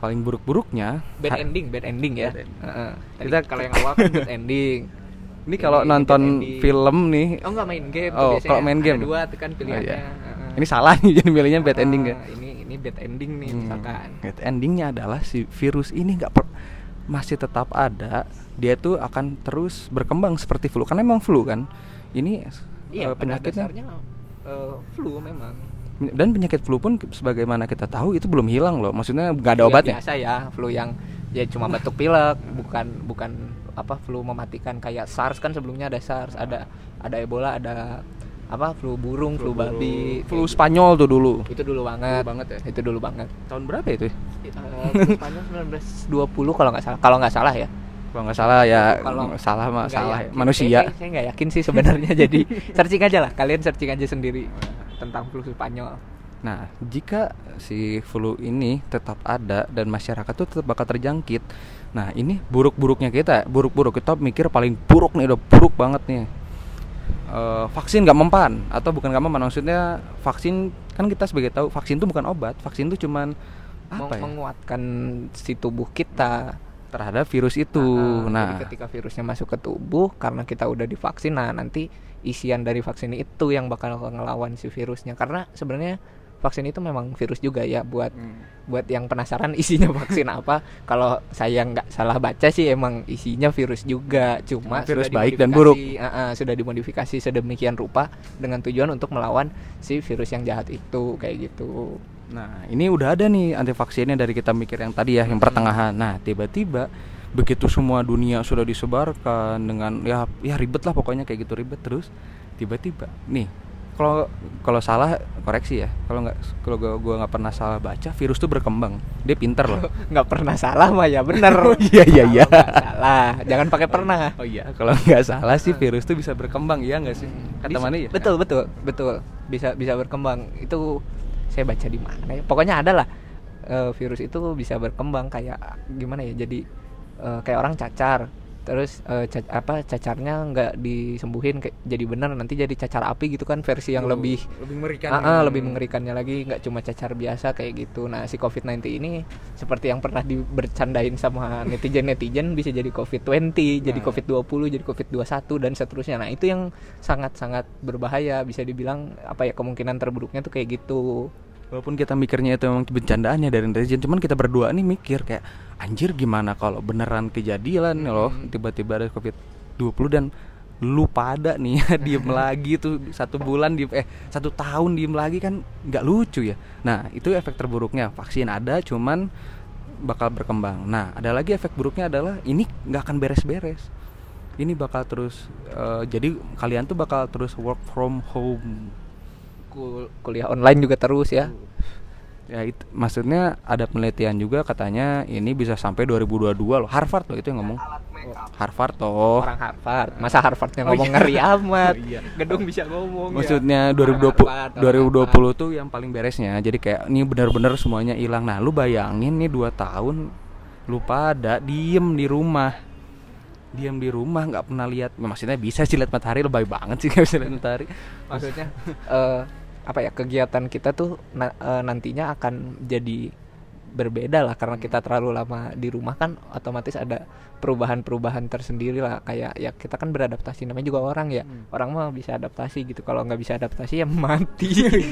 paling buruk-buruknya bad ending bad ending ya. Bad ending. Tadi Kita- kalau yang awal kan bad ending. Ini kalau nonton film nih. Oh nggak main game Oh, kalau main Ada game. dua tuh kan pilihannya. Iya. Heeh. ini salah nih jadi milihnya bad ending ya. ini ini bad ending nih Hmm, misalkan. Bad endingnya adalah si virus ini nggak masih tetap ada dia tuh akan terus berkembang seperti flu. Karena memang flu kan. Ini iya pada penyakitnya. eh, flu memang dan penyakit flu pun sebagaimana kita tahu itu belum hilang loh. Maksudnya nggak ada Flu yang obatnya. biasa ya flu yang ya cuma batuk pilek bukan bukan apa flu mematikan kayak SARS kan sebelumnya ada SARS ada ada Ebola ada apa flu burung flu, babi flu gitu. Spanyol tuh dulu. Itu dulu banget. Dulu banget ya? itu dulu banget. Tahun berapa itu Eh, flu Spanyol 1920 kalau nggak salah. Kalau nggak salah ya. Kalau nggak salah ya Kalau salah mah Nggak salah ya. yakin. manusia. saya, saya nggak yakin sih sebenarnya. Jadi searching aja lah. Kalian searching aja sendiri tentang flu Spanyol Nah, jika si flu ini tetap ada dan masyarakat tuh tetap bakal terjangkit. Nah, ini buruk-buruknya kita, buruk-buruk kita mikir paling buruk nih, udah buruk banget nih. Eh, vaksin nggak mempan atau bukan nggak mempan maksudnya vaksin kan kita sebagai tahu vaksin itu bukan obat vaksin itu cuman apa ya menguatkan si tubuh kita terhadap virus itu Ah, nah jadi ketika virusnya masuk ke tubuh karena kita udah divaksin, nah nanti isian dari vaksin itu yang bakal ngelawan si virusnya. Karena sebenarnya vaksin itu memang virus juga ya buat Hmm. buat yang penasaran isinya vaksin apa. Kalau saya nggak salah baca sih emang isinya virus juga, cuma Virus baik dan dimodifikasi- ah, ah, sudah dimodifikasi sedemikian rupa dengan tujuan untuk melawan si virus yang jahat itu kayak gitu. Nah, ini udah ada nih anti vaksinnya dari kita mikir yang tadi ya, yang Hmm. pertengahan. Nah, tiba-tiba begitu semua dunia sudah disebarkan dengan ya ya ribet lah pokoknya kayak gitu ribet terus tiba-tiba nih kalau kalau salah koreksi ya kalau nggak kalau gua, gua nggak pernah salah baca virus tuh berkembang dia pinter loh. Nggak pernah salah mah ya bener. Oh, iya, iya, iya. Salah jangan pakai pernah. oh iya kalau nggak salah sih virus tuh bisa berkembang ya nggak sih? Kata Bisa- mana ya? Betul betul betul. Bisa bisa berkembang. Itu saya baca di mana ya? Pokoknya ada lah eh, virus itu bisa berkembang kayak gimana ya? Jadi eh, kayak orang cacar. Terus eh, ca- apa cacarnya nggak disembuhin kayak jadi benar nanti jadi cacar api gitu kan versi yang lebih lebih mengerikan. Ah, ah, lebih mengerikannya lagi nggak cuma cacar biasa kayak gitu. Nah si covid 19 ini seperti yang pernah dibercandain sama netizen netizen bisa jadi covid 20 jadi Nah. covid 20 jadi covid 21 dan seterusnya. Nah itu yang sangat sangat berbahaya bisa dibilang apa ya kemungkinan terburuknya tuh kayak gitu Walaupun kita mikirnya itu memang bercandaannya dari netizen, cuman kita berdua nih mikir kayak anjir gimana kalau beneran kejadian loh Hmm. tiba-tiba ada covid 20 dan lu pada nih ya diem lagi tuh satu bulan di eh satu tahun diem lagi kan nggak lucu ya. Nah itu efek terburuknya vaksin ada cuman bakal berkembang. Nah ada lagi efek buruknya adalah ini nggak akan beres-beres. Ini bakal terus eh, jadi kalian tuh bakal terus work from home Kul- kuliah online juga terus ya Ya itu maksudnya ada penelitian juga katanya ini bisa sampai 2022 loh. Harvard loh itu yang ngomong. Harvard toh. orang Harvard masa Harvardnya Oh, ngomong iya. ngeri amat Oh, iya. gedung bisa ngomong ya. Maksudnya Orang 2020 Harvard, orang 2020 tuh yang paling beresnya. Jadi kayak ini benar-benar semuanya hilang. Nah, lu bayangin nih 2 tahun lu pada diem di rumah. Diem di rumah nggak pernah lihat. Maksudnya bisa sih lihat matahari lebay banget sih nggak bisa lihat matahari. maksudnya eh, apa ya kegiatan kita tuh na- eh, nantinya akan jadi berbeda lah karena kita terlalu lama di rumah kan otomatis ada perubahan-perubahan tersendiri lah. Kayak ya kita kan beradaptasi namanya juga orang ya. Hmm. orang mah bisa adaptasi gitu. Kalau nggak bisa adaptasi ya mati.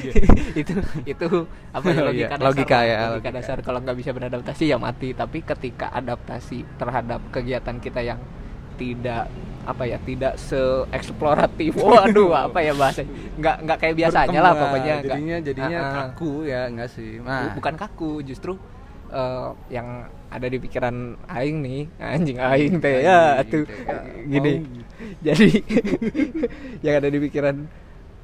Itu itu apa ya Oh, logika iya, dasar. Logika ya, logika logika. dasar. Kalau nggak bisa beradaptasi ya mati. Tapi ketika adaptasi terhadap kegiatan kita yang tidak apa ya tidak seeksploratif waduh apa ya bahasa nggak nggak kayak biasanya lah Berkembang. pokoknya nggak- Jadinya jadinya ah. kaku ya enggak sih. Nah, bukan kaku justru eh, yang ada di pikiran aing nih anjing aing teh ya tuh ya. gini Oh. jadi yang ada di pikiran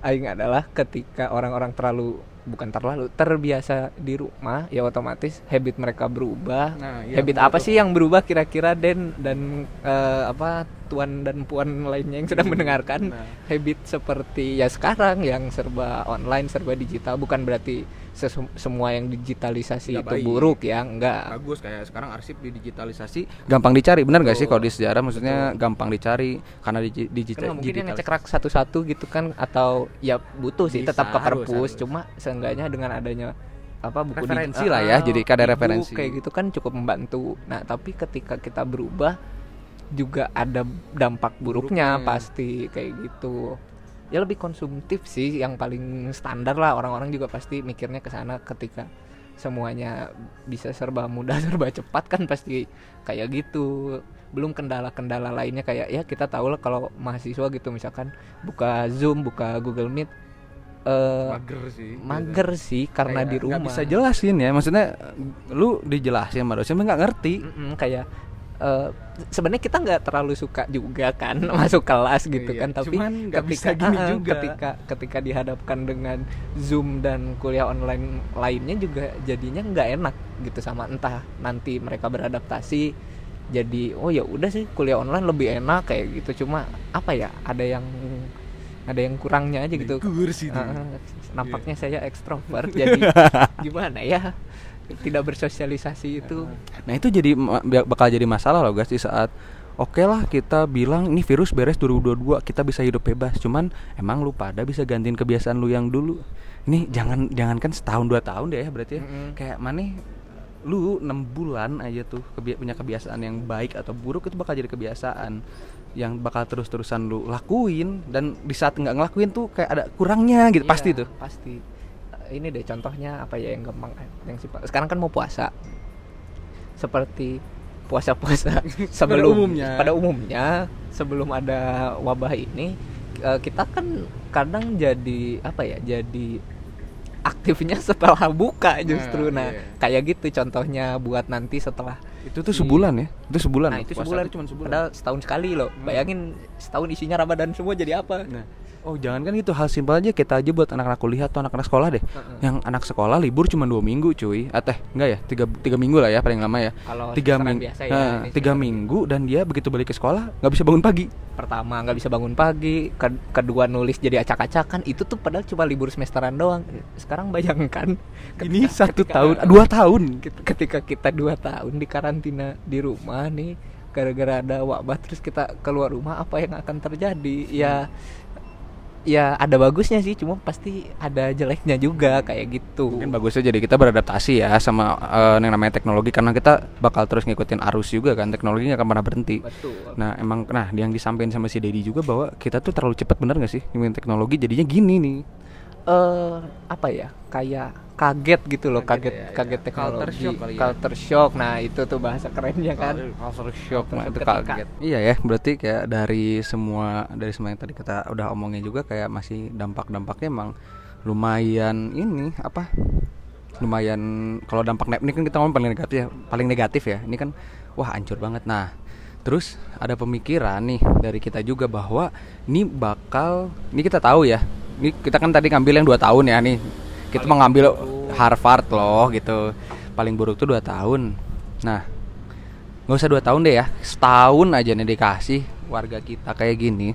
aing adalah ketika orang-orang terlalu bukan terlalu terbiasa di rumah ya otomatis habit mereka berubah. Nah, iya, habit apa sih yang berubah kira-kira dan dan eh, apa tuan dan puan lainnya yang sedang mendengarkan Nah. habit seperti ya sekarang yang serba online serba digital bukan berarti semua yang digitalisasi Nggak itu baik. buruk ya enggak bagus kayak sekarang arsip didigitalisasi gampang dicari benar gak sih kalau di sejarah? Maksudnya gampang dicari karena di kan digital nggak mungkin yang ngecek rak satu-satu gitu kan atau ya butuh sih Bisa, tetap ke perpus. harus. cuma seenggaknya dengan adanya apa buku di- Referensi Ah, lah ya, jadi ada e-book referensi. kayak gitu kan cukup membantu. Nah tapi ketika kita berubah juga ada dampak buruknya, Buruknya. pasti kayak gitu ya lebih konsumtif sih yang paling standar lah. Orang-orang juga pasti mikirnya ke sana ketika semuanya bisa serba mudah serba cepat kan pasti kayak gitu. Belum kendala-kendala lainnya kayak ya kita tahu lah kalau mahasiswa gitu misalkan buka Zoom buka Google Meet eh mager sih mager sih karena Kayak di rumah nggak bisa jelasin ya. Maksudnya lu dijelasin sama dosen nggak ngerti. Mm-mm, kayak eh, sebenarnya kita nggak terlalu suka juga kan masuk kelas gitu Iya, kan tapi cuman nggak bisa ketika gini ah, juga. ketika ketika dihadapkan dengan zoom dan kuliah online lainnya juga jadinya nggak enak gitu sama entah nanti mereka beradaptasi jadi oh ya udah sih kuliah online lebih enak kayak gitu cuma apa ya ada yang ada yang kurangnya aja gitu Iya. nampaknya saya ekstrovert jadi gimana ya tidak bersosialisasi itu. Nah itu jadi bakal jadi masalah loh guys di saat Oke lah kita bilang ini virus beres 2022 kita bisa hidup bebas. Cuman emang lu pada bisa gantiin kebiasaan lu yang dulu? Ini jangan jangankan setahun dua tahun deh ya berarti ya. Mm-mm. Kayak mana lu enam bulan aja tuh kebi- punya kebiasaan yang baik atau buruk itu bakal jadi kebiasaan yang bakal terus-terusan lu lakuin. Dan di saat nggak ngelakuin tuh kayak ada kurangnya gitu. Iya, pasti tuh. pasti ini deh contohnya apa ya yang gampang eh, yang simpel. Sekarang kan mau puasa. Seperti puasa-puasa sebelum umumnya. pada umumnya sebelum ada wabah ini eh, kita kan kadang jadi apa ya jadi aktifnya setelah buka justru. Nah, nah iya. kayak gitu contohnya buat nanti setelah itu tuh Di- sebulan ya? Itu sebulan nah itu sebulan, cuma sebulan. Padahal setahun sekali loh. Hmm. bayangin setahun isinya ramadan semua jadi apa? Nah, oh jangan kan itu hal simpel aja kita aja buat anak-anak kuliah atau anak-anak sekolah deh. Heeh. Yang anak sekolah libur cuma dua minggu cuy. Ah teh enggak ya tiga tiga minggu lah ya paling lama ya. kalau Tiga minggu, biasa ya, ini tiga minggu dan dia begitu balik ke sekolah nggak bisa bangun pagi. pertama nggak bisa bangun pagi ke- kedua nulis jadi acak-acakan itu tuh padahal cuma libur semesteran doang sekarang bayangkan Ini ketika- satu ketika- tahun, dua tahun. ketika kita dua tahun di karantina di rumah nih gara-gara ada wabah terus kita keluar rumah apa yang akan terjadi ya ya ada bagusnya sih cuma pasti ada jeleknya juga kayak gitu Mungkin bagusnya jadi kita beradaptasi ya sama eh, yang namanya teknologi karena kita bakal terus ngikutin arus juga kan teknologi nggak akan pernah berhenti. betul Nah emang nah yang disampaikan sama si Dedi juga bahwa kita tuh terlalu cepat bener gak sih ngikutin teknologi jadinya gini nih. Eh apa ya kayak kaget gitu loh Kaget kaget ya, kaget ya. teknologi Culture shock kali ya. culture shock nah itu tuh bahasa kerennya kan Culture shock Culture nah, itu ketika- kaget. Iya ya, berarti kayak dari semua dari semua yang tadi kita udah omongin juga kayak masih dampak-dampaknya emang lumayan ini apa? Lumayan kalau dampak ini kan kita ngomong paling negatif ya, paling negatif ya. Ini kan wah hancur banget. Nah, terus ada pemikiran nih dari kita juga bahwa ini bakal ini kita tahu ya. Ini kita kan tadi ngambil yang dua tahun ya nih. Kita Paling mengambil. Harvard loh gitu. Paling buruk tuh dua tahun. Nah, nggak usah dua tahun deh ya setahun aja nih dikasih warga kita kayak gini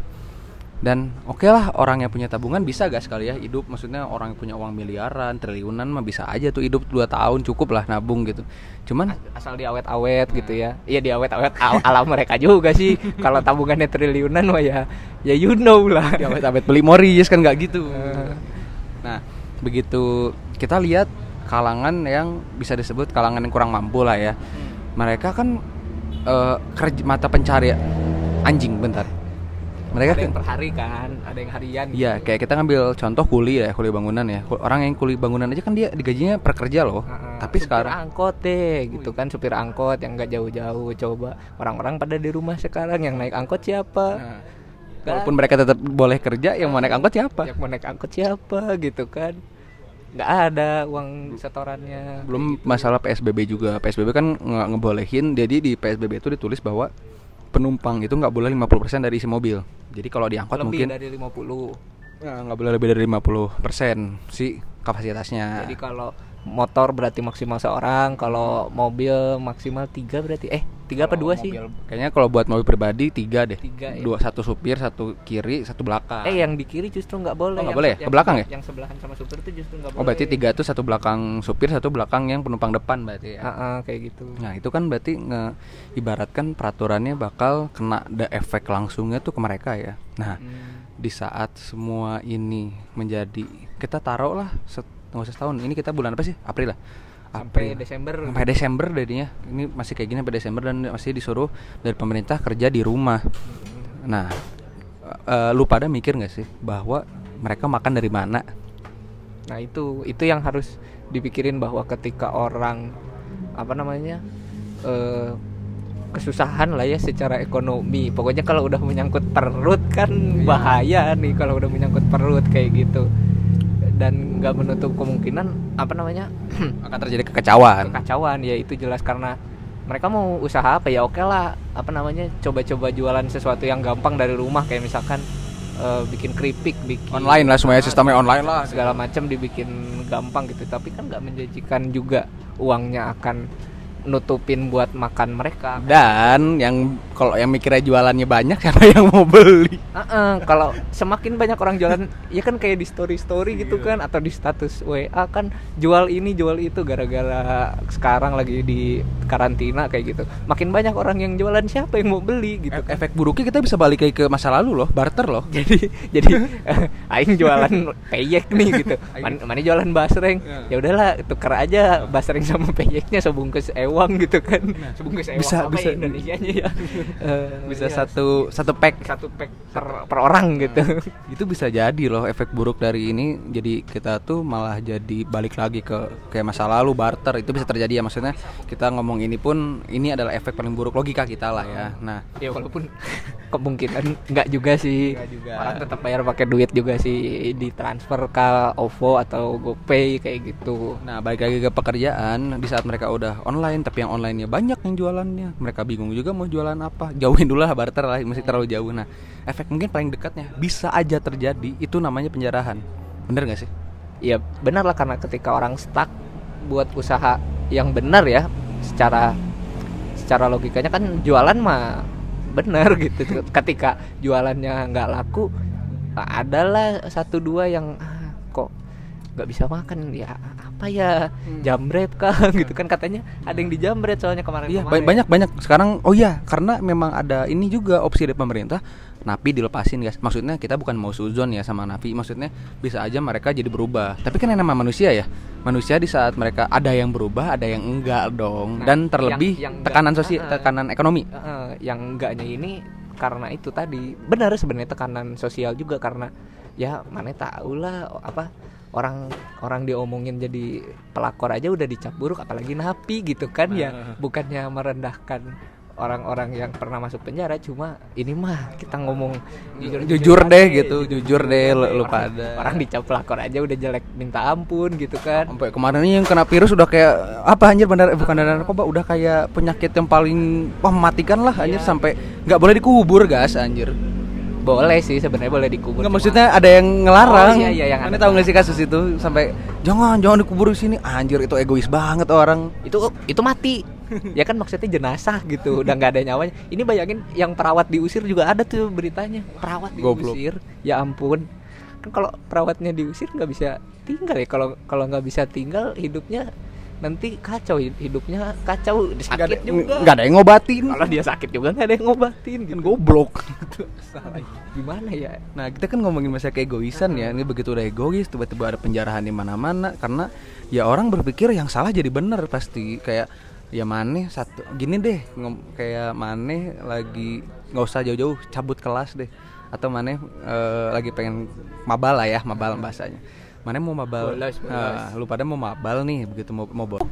dan oke lah orang yang punya tabungan bisa gak sekali ya hidup? Maksudnya orang yang punya uang miliaran triliunan mah bisa aja tuh hidup dua tahun cukup lah nabung gitu. Cuman asal diawet-awet gitu ya. Iya diawet-awet al- ala mereka juga sih. Kalau tabungannya triliunan mah ya ya you know lah. Ya awet beli Morris kan nggak gitu. Eh. nah begitu kita lihat kalangan yang bisa disebut kalangan yang kurang mampu lah ya. Mereka kan eh, kerja mata pencarian anjing bentar mereka ada kan yang per hari kan ada yang harian Iya, gitu. kayak kita ngambil contoh kuli ya, kuli bangunan ya. Orang yang kuli bangunan aja kan dia digajinya per kerja loh. Heeh, Tapi supir sekarang angkot deh gitu kan supir angkot yang nggak jauh-jauh coba orang-orang pada di rumah sekarang yang naik angkot siapa Nah, Kan? walaupun mereka tetap boleh kerja, yang mau naik angkot siapa? yang mau naik angkot siapa gitu kan nggak ada uang setorannya Belum masalah PSBB juga. PSBB kan nge- ngebolehin, jadi di PSBB itu ditulis bahwa penumpang itu nggak boleh 50% dari isi mobil. Jadi kalau di angkot lebih mungkin dari 50 ya, nggak boleh lebih dari 50% sih kapasitasnya. Jadi kalau motor berarti maksimal seorang, kalau mobil maksimal tiga berarti eh tiga apa Kalau dua sih? Kayaknya kalau buat mobil pribadi tiga deh. Tiga, ya. Dua satu supir, satu kiri, satu belakang. Eh yang di kiri justru nggak boleh. Oh, nggak boleh ya? Ke belakang ya? Yang sebelahan sama supir itu justru nggak boleh. Oh berarti tiga itu satu belakang supir, satu belakang yang penumpang depan berarti ya. Ah, ah, kayak gitu. Nah itu kan berarti nge ibaratkan peraturannya bakal kena ada efek langsungnya tuh ke mereka ya. Nah Hmm. di saat semua ini menjadi kita taruh lah nggak usah setahun ini kita bulan apa sih April lah Sampai April. Desember. sampai Desember jadinya ini masih kayak gini sampai Desember dan masih disuruh dari pemerintah kerja di rumah nah eh, lu pada mikir nggak sih bahwa mereka makan dari mana Nah itu itu yang harus dipikirin bahwa ketika orang apa namanya eh kesusahan lah ya secara ekonomi. Pokoknya kalau udah menyangkut perut kan Iya. bahaya nih kalau udah menyangkut perut kayak gitu. Dan nggak menutup kemungkinan apa namanya akan terjadi kekacauan. kekacauan. Ya itu jelas karena mereka mau usaha apa ya oke lah apa namanya coba-coba jualan sesuatu yang gampang dari rumah. Kayak misalkan eh, bikin keripik bikin online lah semuanya sistemnya online lah. segala macam dibikin gampang gitu. Tapi kan nggak menjanjikan juga uangnya akan nutupin buat makan mereka. Dan yang kalau yang mikirnya jualannya banyak siapa yang mau beli? Heeh, kalau semakin banyak orang jualan ya kan kayak di story story gitu kan atau di status WA kan jual ini jual itu gara-gara sekarang lagi di karantina kayak gitu. Makin banyak orang yang jualan siapa yang mau beli gitu kan. efek buruknya kita bisa balik ke masa lalu loh barter loh. Jadi jadi eh, aing jualan peyek nih gitu. Man, mana jualan basreng. Ya. ya udahlah tuker aja basreng sama peyeknya sebungkus ewang gitu kan. Sebungkus ewang bisa- apa bisa. ya Indonesianya ya Eh, bisa ya, satu satu pack satu pack per, per orang gitu. itu bisa jadi loh efek buruk dari ini. Jadi kita tuh malah jadi balik lagi ke kayak masa lalu barter. Itu bisa terjadi ya maksudnya kita ngomong ini pun ini adalah efek paling buruk logika kita lah ya. Nah ya walaupun kemungkinan nggak juga sih. Nggak juga. orang tetap bayar pakai duit juga sih ditransfer ke OVO atau GoPay kayak gitu. Nah, balik lagi ke pekerjaan. Di saat mereka udah online tapi yang onlinenya banyak yang jualannya. Mereka bingung juga mau jualan apa. Jauhin dulu lah barter lah, masih terlalu jauh. Nah, efek mungkin paling dekatnya bisa aja terjadi itu namanya penjarahan. Bener gak sih? ya benar lah karena ketika orang stuck buat usaha yang benar ya secara secara logikanya kan jualan mah benar gitu ketika jualannya nggak laku adalah satu dua yang ah, kok nggak bisa makan ya apa ya jambret kah gitu kan katanya ada yang dijambret soalnya kemarin Iya, ba- banyak banyak. Sekarang oh iya, karena memang ada ini juga opsi dari pemerintah napi dilepasin guys. Maksudnya kita bukan mau suzon ya sama napi. Maksudnya bisa aja mereka jadi berubah. Tapi kan yang nama manusia ya. Manusia di saat mereka ada yang berubah, ada yang enggak dong. Nah, Dan terlebih yang- yang tekanan sosial, ah. tekanan ekonomi. Heeh, yang enggaknya ini karena itu tadi benar sebenarnya tekanan sosial juga karena ya mana tahu lah apa orang orang diomongin jadi pelakor aja udah dicap buruk apalagi napi gitu kan ya bukannya merendahkan orang-orang yang pernah masuk penjara cuma ini mah kita ngomong jujur Jujur deh gitu, jujur deh lu, pada. orang dicap pelakor aja udah jelek minta ampun gitu kan Sampai kemarin ini yang kena virus udah kayak apa anjir bandar eh, bukan bandar narkoba udah kayak penyakit yang paling wah mematikan lah anjir Iya. sampai nggak boleh dikubur gas anjir. Boleh sih sebenarnya boleh dikubur Enggak cuma- maksudnya ada yang ngelarang. Oh, iya, iya, yang tahu nggak sih kasus itu sampai jangan jangan dikubur di sini. Anjir itu egois banget orang. itu itu mati ya kan maksudnya jenazah gitu udah nggak ada nyawanya ini bayangin yang perawat diusir juga ada tuh beritanya perawat Goblok. diusir ya ampun kan kalau perawatnya diusir nggak bisa tinggal ya kalau kalau nggak bisa tinggal hidupnya nanti kacau hidupnya kacau Nggak ada, sakit juga. nggak ada yang ngobatin. kalau dia sakit juga nggak ada yang ngobatin Kan gitu. goblok. gimana ya? Nah kita kan ngomongin masalah keegoisan ya. Ini begitu udah egois tiba-tiba ada penjarahan di mana-mana. Karena ya orang berpikir yang salah jadi bener pasti. Kayak ya maneh satu gini deh ngom- kayak maneh lagi nggak usah jauh-jauh cabut kelas deh. Atau maneh eh, lagi pengen mabal lah ya mabal bahasanya maneh mau mabal? Bolos, bolos. Nah, lu pada mau mabal nih begitu mau mau bo-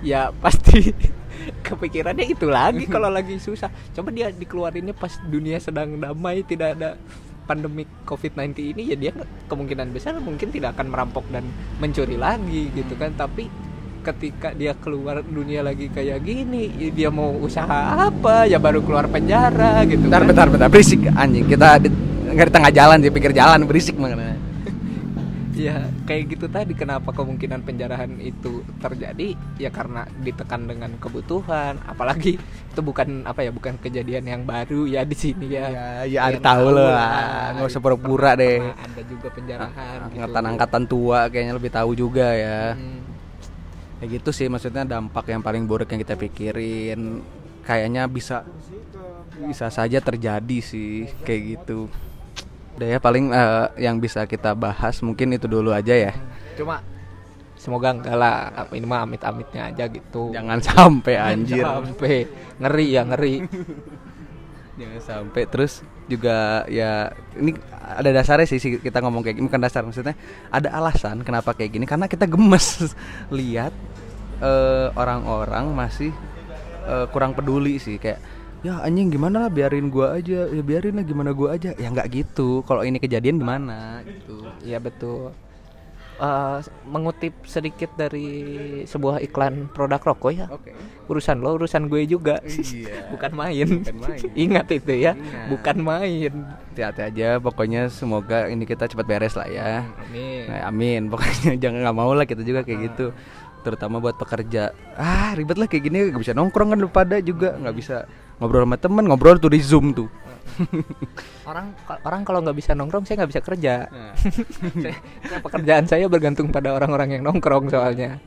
ya pasti kepikirannya itu lagi kalau lagi susah. Coba dia dikeluarinnya pas dunia sedang damai tidak ada pandemi COVID-19 ini ya dia kemungkinan besar mungkin tidak akan merampok dan mencuri lagi gitu kan. Tapi ketika dia keluar dunia lagi kayak gini ya dia mau usaha apa? Ya baru keluar penjara gitu bentar kan. bentar bentar. Berisik anjing. Kita di, nggak di tengah jalan di pinggir jalan. Berisik makanya ya kayak gitu tadi kenapa kemungkinan penjarahan itu terjadi ya karena ditekan dengan kebutuhan apalagi itu bukan apa ya bukan kejadian yang baru ya di sini ya Ya, ya ada tahu lah. Nggak usah pura-pura Pernah- deh. ada juga penjarahan gitu. Angkatan angkatan tua kayaknya lebih tahu juga ya. Hmm. Ya gitu sih maksudnya dampak yang paling buruk yang kita pikirin kayaknya bisa bisa saja terjadi sih kayak gitu. Udah ya paling eh, yang bisa kita bahas mungkin itu dulu aja ya. cuma semoga enggak lah apa ini mah amit-amitnya aja gitu. Jangan sampai anjir. sampai. Ngeri ya ngeri. Jangan sampai. Terus juga ya ini ada dasarnya sih kita ngomong kayak gini bukan dasar maksudnya. Ada alasan kenapa kayak gini karena kita gemes. Lihat eh, orang-orang masih eh, kurang peduli sih. Kayak ya anjing gimana lah biarin gua aja ya biarin lah gimana gua aja ya nggak gitu kalau ini kejadian gimana gitu Iya betul. Eh, mengutip sedikit dari sebuah iklan produk rokok ya. oke Urusan lo, urusan gue juga. Iya. Bukan main. Bukan main. Ingat itu ya. Ingat. Bukan main. hati-hati aja pokoknya semoga ini kita cepat beres lah ya Amin. Nah, amin pokoknya jangan nggak mau lah kita juga kayak gitu terutama buat pekerja ah ribet lah kayak gini nggak bisa nongkrong kan lu pada juga nggak bisa ngobrol sama temen ngobrol tuh di zoom tuh Orang orang kalau nggak bisa nongkrong saya nggak bisa kerja. Nah, Saya- pekerjaan saya bergantung pada orang-orang yang nongkrong soalnya.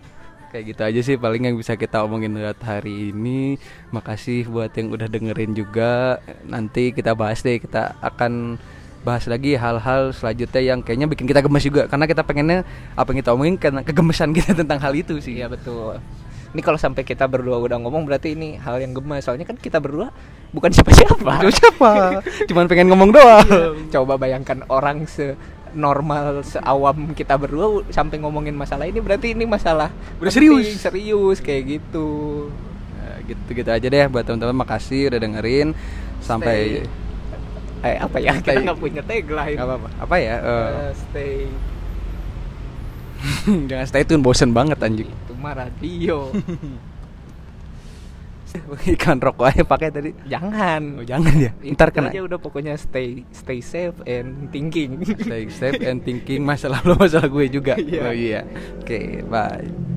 kayak gitu aja sih paling yang bisa kita omongin buat hari ini makasih buat yang udah dengerin juga nanti kita bahas deh kita akan bahas lagi hal-hal selanjutnya yang kayaknya bikin kita gemes juga karena kita pengennya apa yang kita omongin karena kegemesan kita tentang hal itu sih Iya betul. Ini kalau sampai kita berdua udah ngomong berarti ini hal yang gemes. Soalnya kan kita berdua bukan siapa-siapa. Siapa? Cuman pengen ngomong doang. Coba bayangkan orang se normal seawam kita berdua sampai ngomongin masalah ini berarti ini masalah Udah serius. serius kayak gitu. Nah, gitu-gitu aja deh buat teman-teman makasih udah dengerin sampai Eh apa ya? Kita Stay. nggak punya tagline. Nggak apa-apa. Apa ya? Eh, stay jangan stay tune bosen banget anjing. Mah radio. Ikan rokok aja pakai tadi. Jangan. Oh, jangan ya. Ntar kena. aja udah pokoknya stay stay safe and thinking. Stay safe and thinking masalah lo masalah gue juga. Iya. Oh iya. Oke, bye.